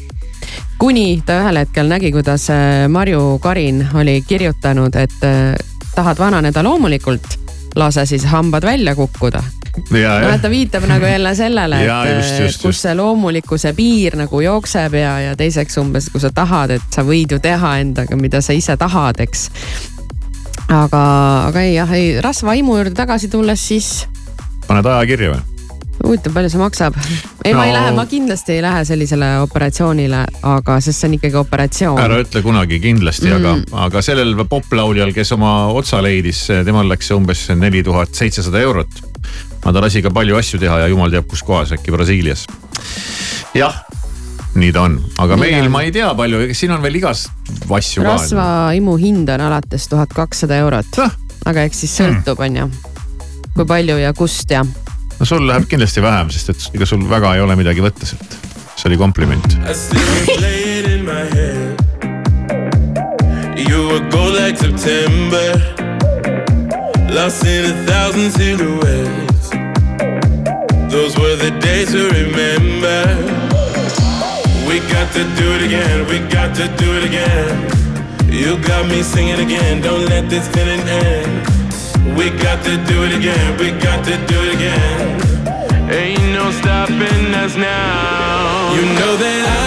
kuni ta ühel hetkel nägi, kuidas äh, Marju Karin oli kirjutanud, et äh, tahad vananeda loomulikult, lase siis hambad välja kukkuda no et ta viitab nagu jälle sellele, et kus see loomulikkuse piir nagu jookseb ja, ja teiseks umbes, kui sa tahad, et sa võid ju teha endaga, mida sa ise tahad, eks. aga, aga ei jah, ei rasvaimu juurde tagasi tulles, siis. paned aja kirja või? huvitav, palju see maksab? ei no., ma ei lähe, ma kindlasti ei lähe sellisele operatsioonile, aga sest see on ikkagi operatsioon. ära ütle kunagi kindlasti mm., aga, aga sellel poplauljal, kes oma otsa leidis, temal läks umbes neli tuhat seitsesada eurot aga ta lasi ka palju asju teha ja jumal teab, kus kohas, äkki Brasiilias. jah, nii ta on, aga nii meil, ma ei tea palju, siin on veel igast asju rasvaimu hind on alates tuhat kakssada eurot, aga eks siis sõltub, on ju, kui palju ja kust ja. no sul läheb kindlasti vähem, sest et ega sul väga ei ole midagi võtta sealt. see oli kompliment. You were gold like September, lost in a thousand silhouettes. The days to remember. We got to do it again, we got to do it again. You got me singing again, don't let this feeling end. We got to do it again, we got to do it again. Ain't no stopping us now. You know that been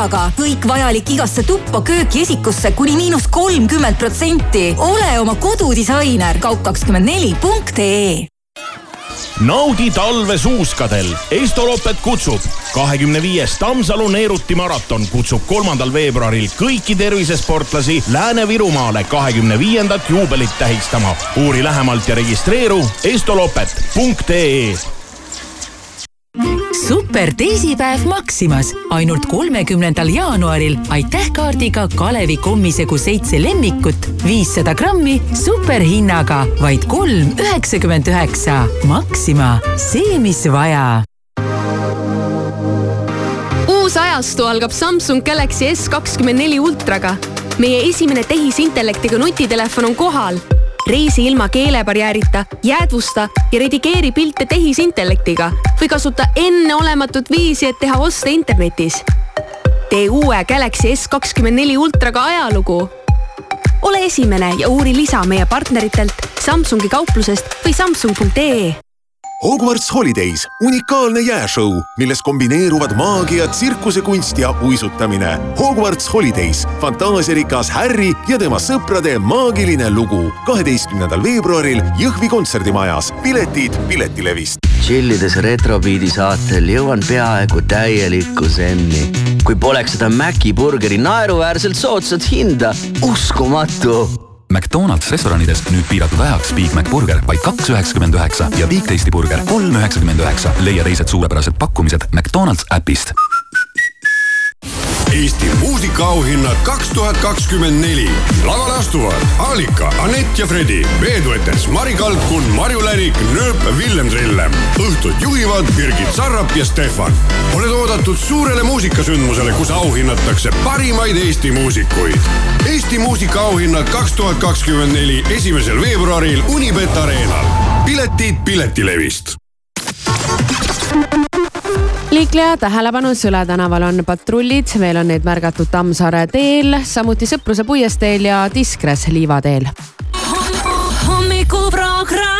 Neljaga kõik vajalik igasse tuppa, kööki, esikusse kuni miinus kolmkümmend protsenti. ole oma kodudisainer kaup kakskümmend neli punkt ee naudi talve suuskadel. Estoloppet kutsub kahekümne viies Tammsalu Neeruti maraton kutsub kolmandal veebruaril kõiki tervisesportlasi Lääne-Virumaale kahekümne viiendat juubelit tähistama. uuri lähemalt ja registreeru estoloppet.ee super teisipäev Maximas ainult kolmekümnendal jaanuaril. aitäh kaardiga Kalevi kommisegu seitse lemmikut, viissada grammi superhinnaga vaid kolm üheksakümmend üheksa. Maxima, see, mis vaja uus ajastu algab Samsung Galaxy S kakskümmend neli ultraga. meie esimene tehisintellektiga nutitelefon on kohal. Reisi ilma keelebarjäärita, jäädvusta ja redigeeri pilte tehisintellektiga või kasuta enneolematut viisi, et teha oste internetis. tee uue Galaxy S kakskümmend neli ultraga ajalugu. ole esimene ja uuri lisa meie partneritelt, Samsungi kauplusest või samsung.ee Hogwarts Holidays, unikaalne jääšõu, milles kombineeruvad maagia, tsirkusekunst ja uisutamine. Hogwarts Holidays, fantaasiarikas Harry ja tema sõprade maagiline lugu. kaheteistkümnendal veebruaril Jõhvi kontserdimajas. piletid Piletilevist. tšillides Retrobeati saatel jõuan peaaegu täielikku zenni. kui poleks seda Maci burgeri naeruväärselt soodsat hinda, uskumatu McDonalds restoranides nüüd piiratud ajaks Big Mac burger vaid kaks üheksakümmend üheksa ja Big Tasty burger kolm üheksakümmend üheksa. leia teised suurepärased pakkumised McDonalds äpist. Eesti muusikaauhinnad kaks tuhat kakskümmend neli. lavale astuvad Alika, Anett ja Fredi, veeduetes Mari Kalkun, Marju Lärik, Nööp, Villem Trillem. õhtut juhivad Birgit Sarrap ja Stefan. oled oodatud suurele muusikasündmusele, kus auhinnatakse parimaid Eesti muusikuid. Eesti muusikaauhinnad kaks tuhat kakskümmend neli, esimesel veebruaril Unibet Arenal. piletid Piletilevist liikleja tähelepanu, Sõle tänaval on patrullid, veel on neid märgatud Tammsaare teel, samuti Sõpruse puiesteel ja Diskres liivateel. hommikuprogramm.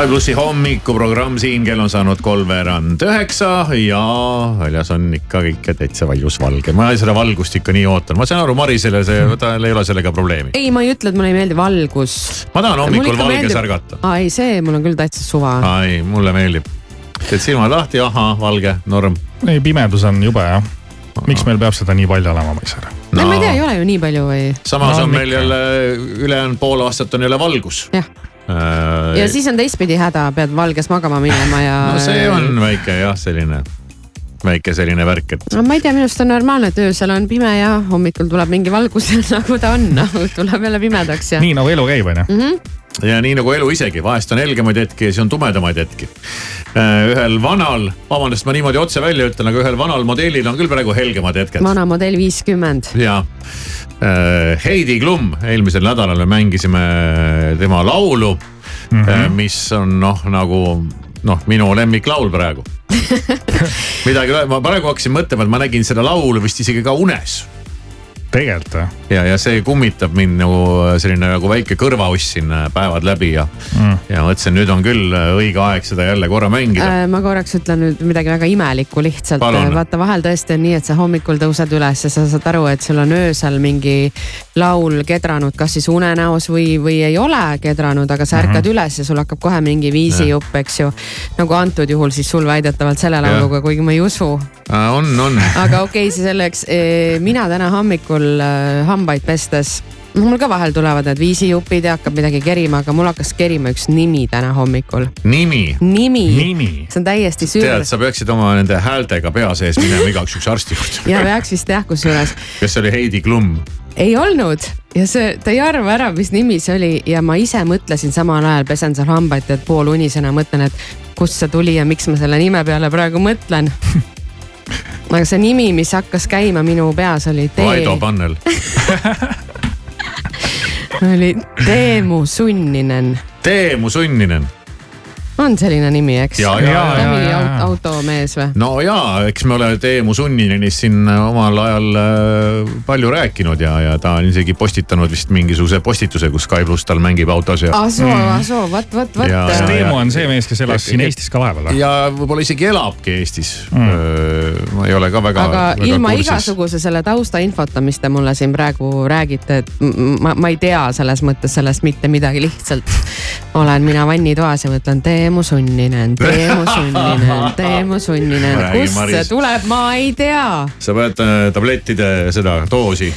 Sky plussi hommikuprogramm siin, kell on saanud kolmveerand üheksa ja väljas on ikka kõike täitsa valgus valge. ma seda valgust ikka nii ootan, ma saan aru, Marisele see, tal ei ole sellega probleemi. ei, ma ei ütle, et mulle ei meeldi valgus. ma tahan hommikul valges meeldib... ärgata. aa ei, see mul on küll täitsa suva. ei, mulle meeldib. teed silmad lahti, ahhaa, valge, norm. ei, pimedus on jube jah. miks meil peab seda nii palju olema, ma ei saa aru no.. ma ei tea, ei ole ju nii palju või? samas no, on meil jälle ülejäänud pool aastat on jälle valgus. jah ja siis on teistpidi häda, pead valges magama minema ja. no see on väike jah, selline väike selline värk, et. no ma ei tea, minu arust on normaalne, et öösel on pime ja hommikul tuleb mingi valgus nagu ta on, tuleb jälle pimedaks ja. nii nagu elu käib, on ju mm. -hmm ja nii nagu elu isegi, vahest on helgemaid hetki ja siis on tumedamaid hetki. Äh, ühel vanal, vabandust, ma niimoodi otse välja ütlen, aga ühel vanal modellil on küll praegu helgemad hetked. vana modell viiskümmend. ja Äh, Heidi Klum, eelmisel nädalal me mängisime tema laulu mm, -hmm. mis on noh, nagu noh, minu lemmiklaul praegu midagi, ma praegu hakkasin mõtlema, et ma nägin seda laulu vist isegi ka unes tegelikult või? ja, ja see kummitab mind nagu selline nagu väike kõrvauss siin äh, päevad läbi ja mm., ja mõtlesin, nüüd on küll äh, õige aeg seda jälle korra mängida äh,. ma korraks ütlen nüüd midagi väga imelikku lihtsalt. vaata, vahel tõesti on nii, et sa hommikul tõused üles ja sa saad aru, et sul on öösel mingi laul kedranud, kas siis unenäos või, või ei ole kedranud, aga sa ärkad mm -hmm. üles ja sul hakkab kohe mingi viisijupp, eks ju. nagu antud juhul siis sul väidetavalt selle lauluga, kuigi ma ei usu äh,. on, on. aga okei okay,, selleks. mina täna hommikul hommikul äh, hambaid pestes mul ka vahel tulevad need viisijupid ja hakkab midagi kerima, aga mul hakkas kerima üks nimi täna hommikul. nimi? nimi, nimi.? see on täiesti süür. tead, sa peaksid oma nende häältega pea sees minema igaks juhuks arsti juurde ja peaks vist jah, kusjuures. kas see oli Heidi Klum? ei olnud ja see, ta ei arva ära, mis nimi see oli ja ma ise mõtlesin samal ajal, pesen seal hambaid, tead poolunisena mõtlen, et kust see tuli ja miks ma selle nime peale praegu mõtlen aga see nimi, mis hakkas käima minu peas oli Tee... Vaido Pannel oli Teemu Sunninen. Teemu Sunninen on selline nimi, eks? ta on mingi automees või? no jaa, eks me oleme Teemu Sunninenist siin omal ajal äh, palju rääkinud ja, ja ta on isegi postitanud vist mingisuguse postituse, kus Sky pluss tal mängib autos ja. ah soo mm., ah soo, vot, vot, vot. kas Teemu on see mees, kes elas siin Eestis ka vahepeal või? ja võib-olla isegi elabki Eestis mm.. ma ei ole ka väga. aga väga ilma kursis. igasuguse selle taustainfota, mis te mulle siin praegu räägite, et ma, ma ei tea selles mõttes sellest mitte midagi, lihtsalt olen mina vannitoas ja mõtlen Teemu Teemu Sunninen, Teemu Sunninen, Teemu Sunninen, kust see tuleb, ma ei tea. sa pead äh, tablettide seda doosi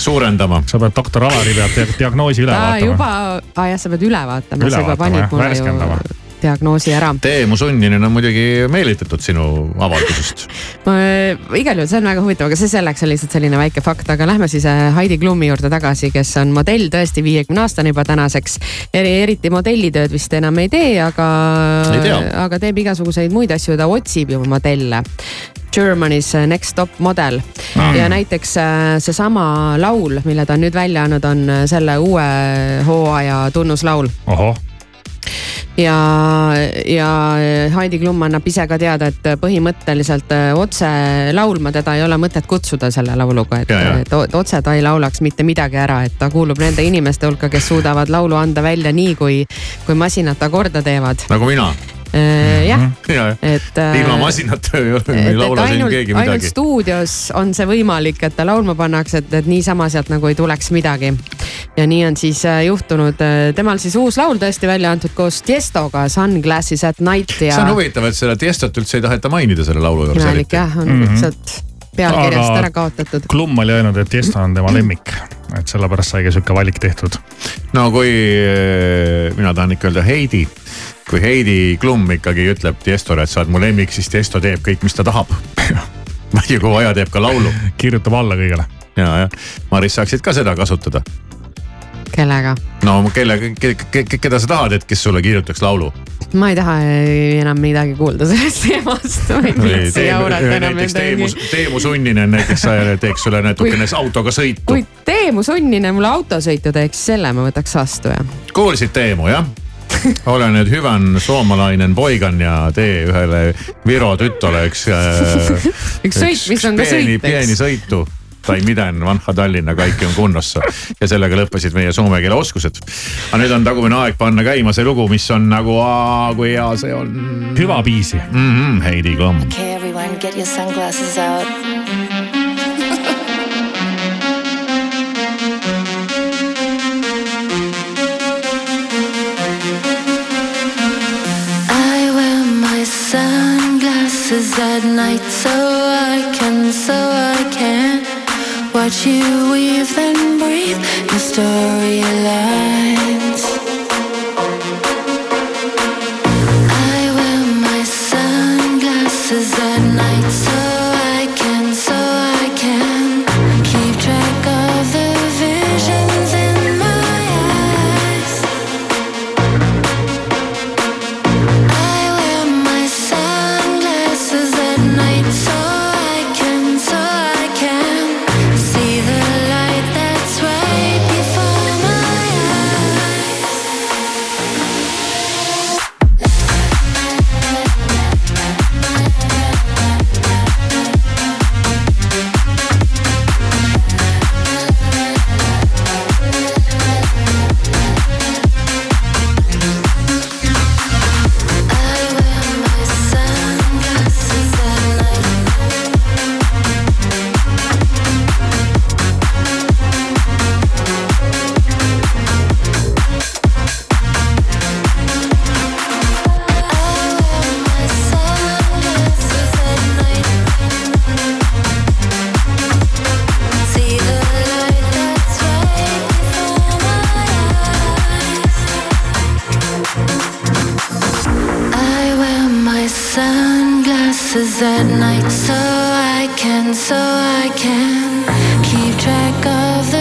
suurendama. sa pead doktor Alari pealt diagnoosi üle vaatama. juba, aa jah, sa pead üle vaatama, sa juba panid mulle ju diagnoosi ära. Teemu Sunninen on muidugi meelitatud sinu avaldusest igal juhul, see on väga huvitav, aga see selleks on lihtsalt selline väike fakt, aga lähme siis äh, Heidi Klumi juurde tagasi, kes on modell tõesti viiekümne aastane juba tänaseks. eri, eriti modellitööd vist enam ei tee, aga, aga teeb igasuguseid muid asju, ta otsib ju modelle. Germany's Next Top Model mm. ja näiteks äh, seesama laul, mille ta on nüüd välja andnud, on äh, selle uue hooaja tunnuslaul. ohoh ja, ja Heidi Klum annab ise ka teada, et põhimõtteliselt äh, otse laulma teda ei ole mõtet kutsuda selle lauluga, et, et otse ta ei laulaks mitte midagi ära, et ta kuulub nende inimeste hulka, kes suudavad laulu anda välja nii, kui, kui masinad ta korda teevad. nagu mina jah mm, -hmm. et. Äh, ilma masinata ei, ei laula siin keegi midagi. ainult stuudios on see võimalik, et ta laulma pannakse, et, et niisama sealt nagu ei tuleks midagi. ja nii on siis äh, juhtunud, temal siis uus laul tõesti välja antud koos Tiestoga, Sunglasses at night ja. see on huvitav, et seda Tiestot üldse ei taheta mainida selle laulu juures. imelik jah, on mhm. lihtsalt mm -hmm. pealkirjast ära kaotatud. Klum oli öelnud, et Tiesto on tema lemmik, et sellepärast saigi sihuke valik tehtud. no kui mina tahan ikka öelda Heidi kui Heidi Klum ikkagi ütleb Tiestole, et sa oled mu lemmik, siis Tiesto teeb kõik, mis ta tahab ja kui vaja, teeb ka laulu. kirjutab alla kõigele. ja, jah, Maris, saaksid ka seda kasutada. kellega? no kelle ke,, ke, keda sa tahad, et kes sulle kirjutaks laulu? ma ei taha enam midagi kuulda sellest teemast, nende. Teemu, Teemu Sunninen näiteks teeks sulle natukene autoga sõitu. kui Teemu Sunninen mulle autosõitu teeks, selle ma võtaks vastu jah. kuulsid Teemu jah? ole nüüd hüvan soomalainen poigan ja tee ühele Viro tütole üks üks sõit, mis on ka sõit, eks. pieni sõitu tai miten vanha Tallinna kaikki on kunnossa. ja sellega lõppesid meie soome keele oskused. aga nüüd on tagumine aeg panna käima see lugu, mis on nagu, kui hea see on. hüvapiisi mm. -hmm, Heidi Klum. Okay, everyone, get your sunglasses out. Sunglasses at night so I can, so I can watch you weave and breathe your storylines. Sunglasses at night so I can, so I can keep track of the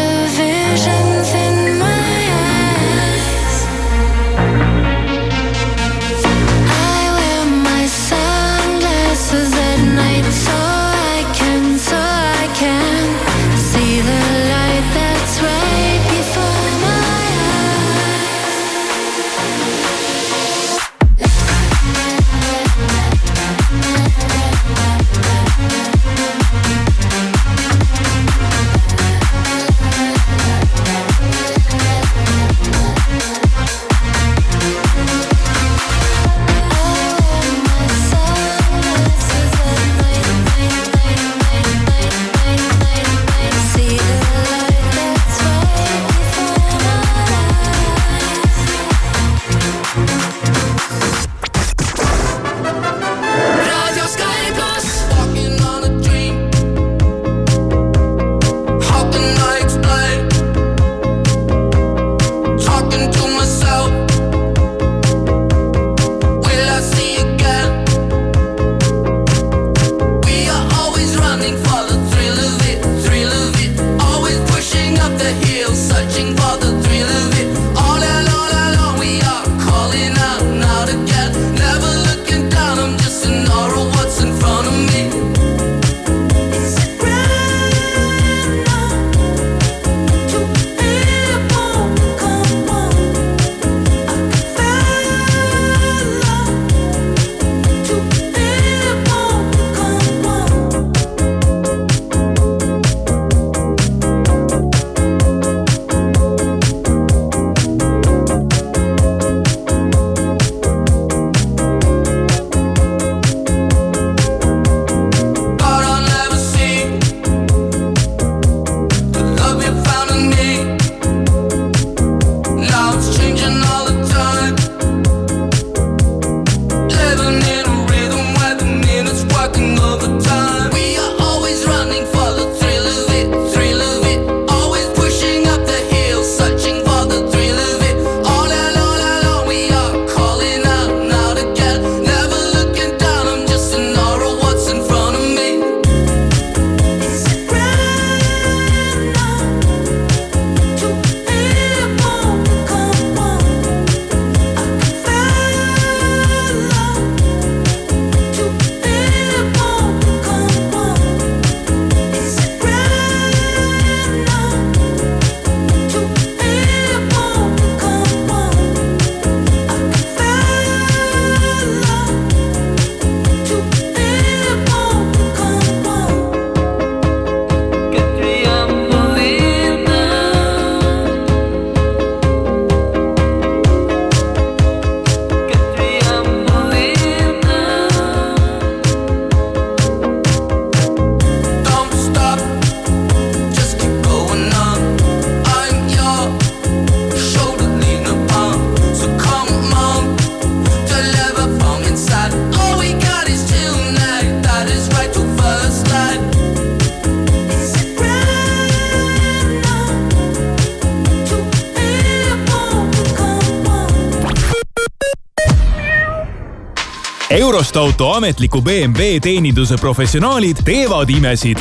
Eurost auto ametliku BMW teeninduse professionaalid teevad imesid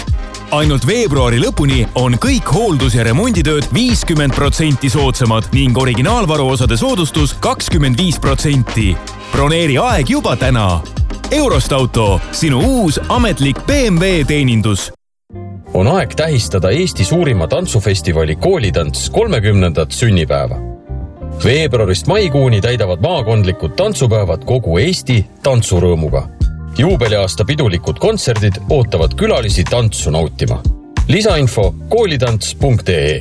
ainult veebruari lõpuni on kõik hooldus- ja remonditööd viiskümmend protsenti soodsamad ning originaalvaruosade soodustus kakskümmend viis protsenti. broneeri aeg juba täna. Eurost auto, sinu uus ametlik BMW teenindus on aeg tähistada Eesti suurima tantsufestivali Koolitants kolmekümnendat sünnipäeva. Veebruarist maikuuni täidavad maakondlikud tantsupäevad kogu Eesti tantsurõõmuga juubeliaasta pidulikud kontserdid ootavad külalisi tantsu nautima. lisainfo koolitants.ee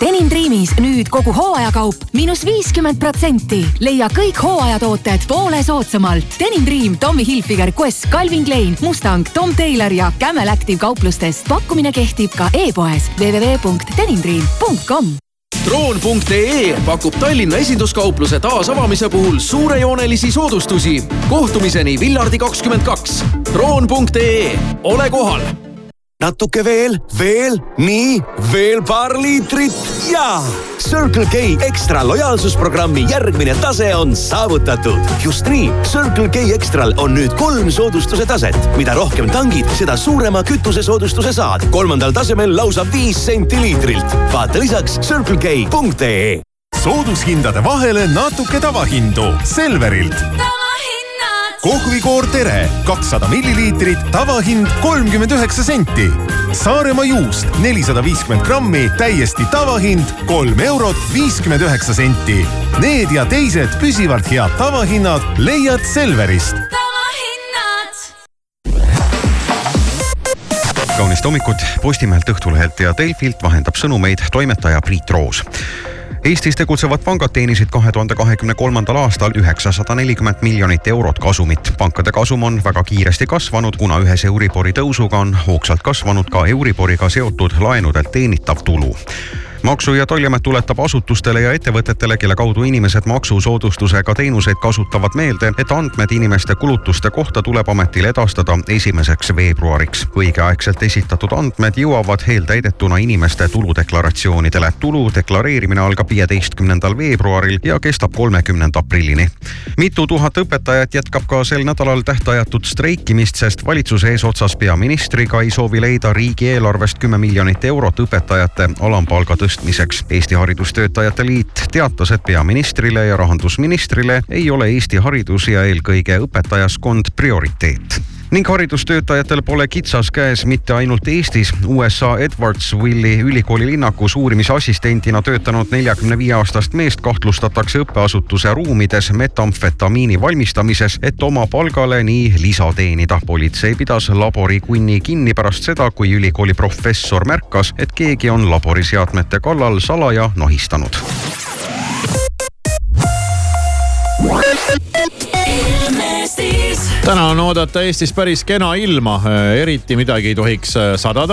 Denim Dreamis nüüd kogu hooajakaup miinus viiskümmend protsenti. leia kõik hooajatooted poole soodsamalt. Denim Dream, Tommy Hilfiger, Quest, Calvin Klein, Mustang, Tom Taylor ja Camel Active kauplustest. pakkumine kehtib ka e-poes www.denimdream.com droon.ee pakub Tallinna esinduskaupluse taasavamise puhul suurejoonelisi soodustusi. kohtumiseni Villardi kakskümmend kaks. droon.ee, ole kohal natuke veel, veel, nii, veel paar liitrit ja Circle K ekstra lojaalsusprogrammi järgmine tase on saavutatud. just nii, Circle K Extral on nüüd kolm soodustuse taset. mida rohkem tangid, seda suurema kütusesoodustuse saad. kolmandal tasemel lausa viis senti liitrilt. vaata lisaks circlek.ee. soodushindade vahele natuke tavahindu Selverilt kohvikoor Tere kakssada milliliitrit, tavahind kolmkümmend üheksa senti. Saaremaa juust nelisada viiskümmend grammi, täiesti tavahind kolm eurot viiskümmend üheksa senti. Need ja teised püsivalt head tavahinnad leiad Selverist. kaunist hommikut Postimehelt, Õhtulehelt ja Delfilt vahendab sõnumeid toimetaja Priit Roos Eestis tegutsevad pangad teenisid kahe tuhande kahekümne kolmandal aastal üheksasada nelikümmend miljonit eurot kasumit. pankade kasum on väga kiiresti kasvanud, kuna ühes Euribori tõusuga on hoogsalt kasvanud ka Euriboriga seotud laenudelt teenitav tulu maksu- ja Tolliamet tuletab asutustele ja ettevõtetele, kelle kaudu inimesed maksusoodustusega teenuseid kasutavad meelde, et andmed inimeste kulutuste kohta tuleb ametil edastada esimeseks veebruariks. õigeaegselt esitatud andmed jõuavad eeltäidetuna inimeste tuludeklaratsioonidele. tulu deklareerimine algab viieteistkümnendal veebruaril ja kestab kolmekümnenda aprillini. mitu tuhat õpetajat jätkab ka sel nädalal tähtajatut streikimist, sest valitsuse eesotsas peaministriga ei soovi leida riigieelarvest kümme miljonit eurot õpetajate alampalga tõstmiseks tõstmiseks. Eesti Haridustöötajate Liit teatas, et peaministrile ja rahandusministrile ei ole Eesti haridus ja eelkõige õpetajaskond prioriteet ning haridustöötajatel pole kitsas käes mitte ainult Eestis. USA Edwardsville'i ülikooli linnakus uurimisassistendina töötanud neljakümne viie aastast meest kahtlustatakse õppeasutuse ruumides metamfetamiini valmistamises, et oma palgale nii lisa teenida. politsei pidas laborikunni kinni pärast seda, kui ülikooli professor märkas, et keegi on laboriseadmete kallal salaja nahistanud täna on oodata Eestis päris kena ilma, eriti midagi ei tohiks sadada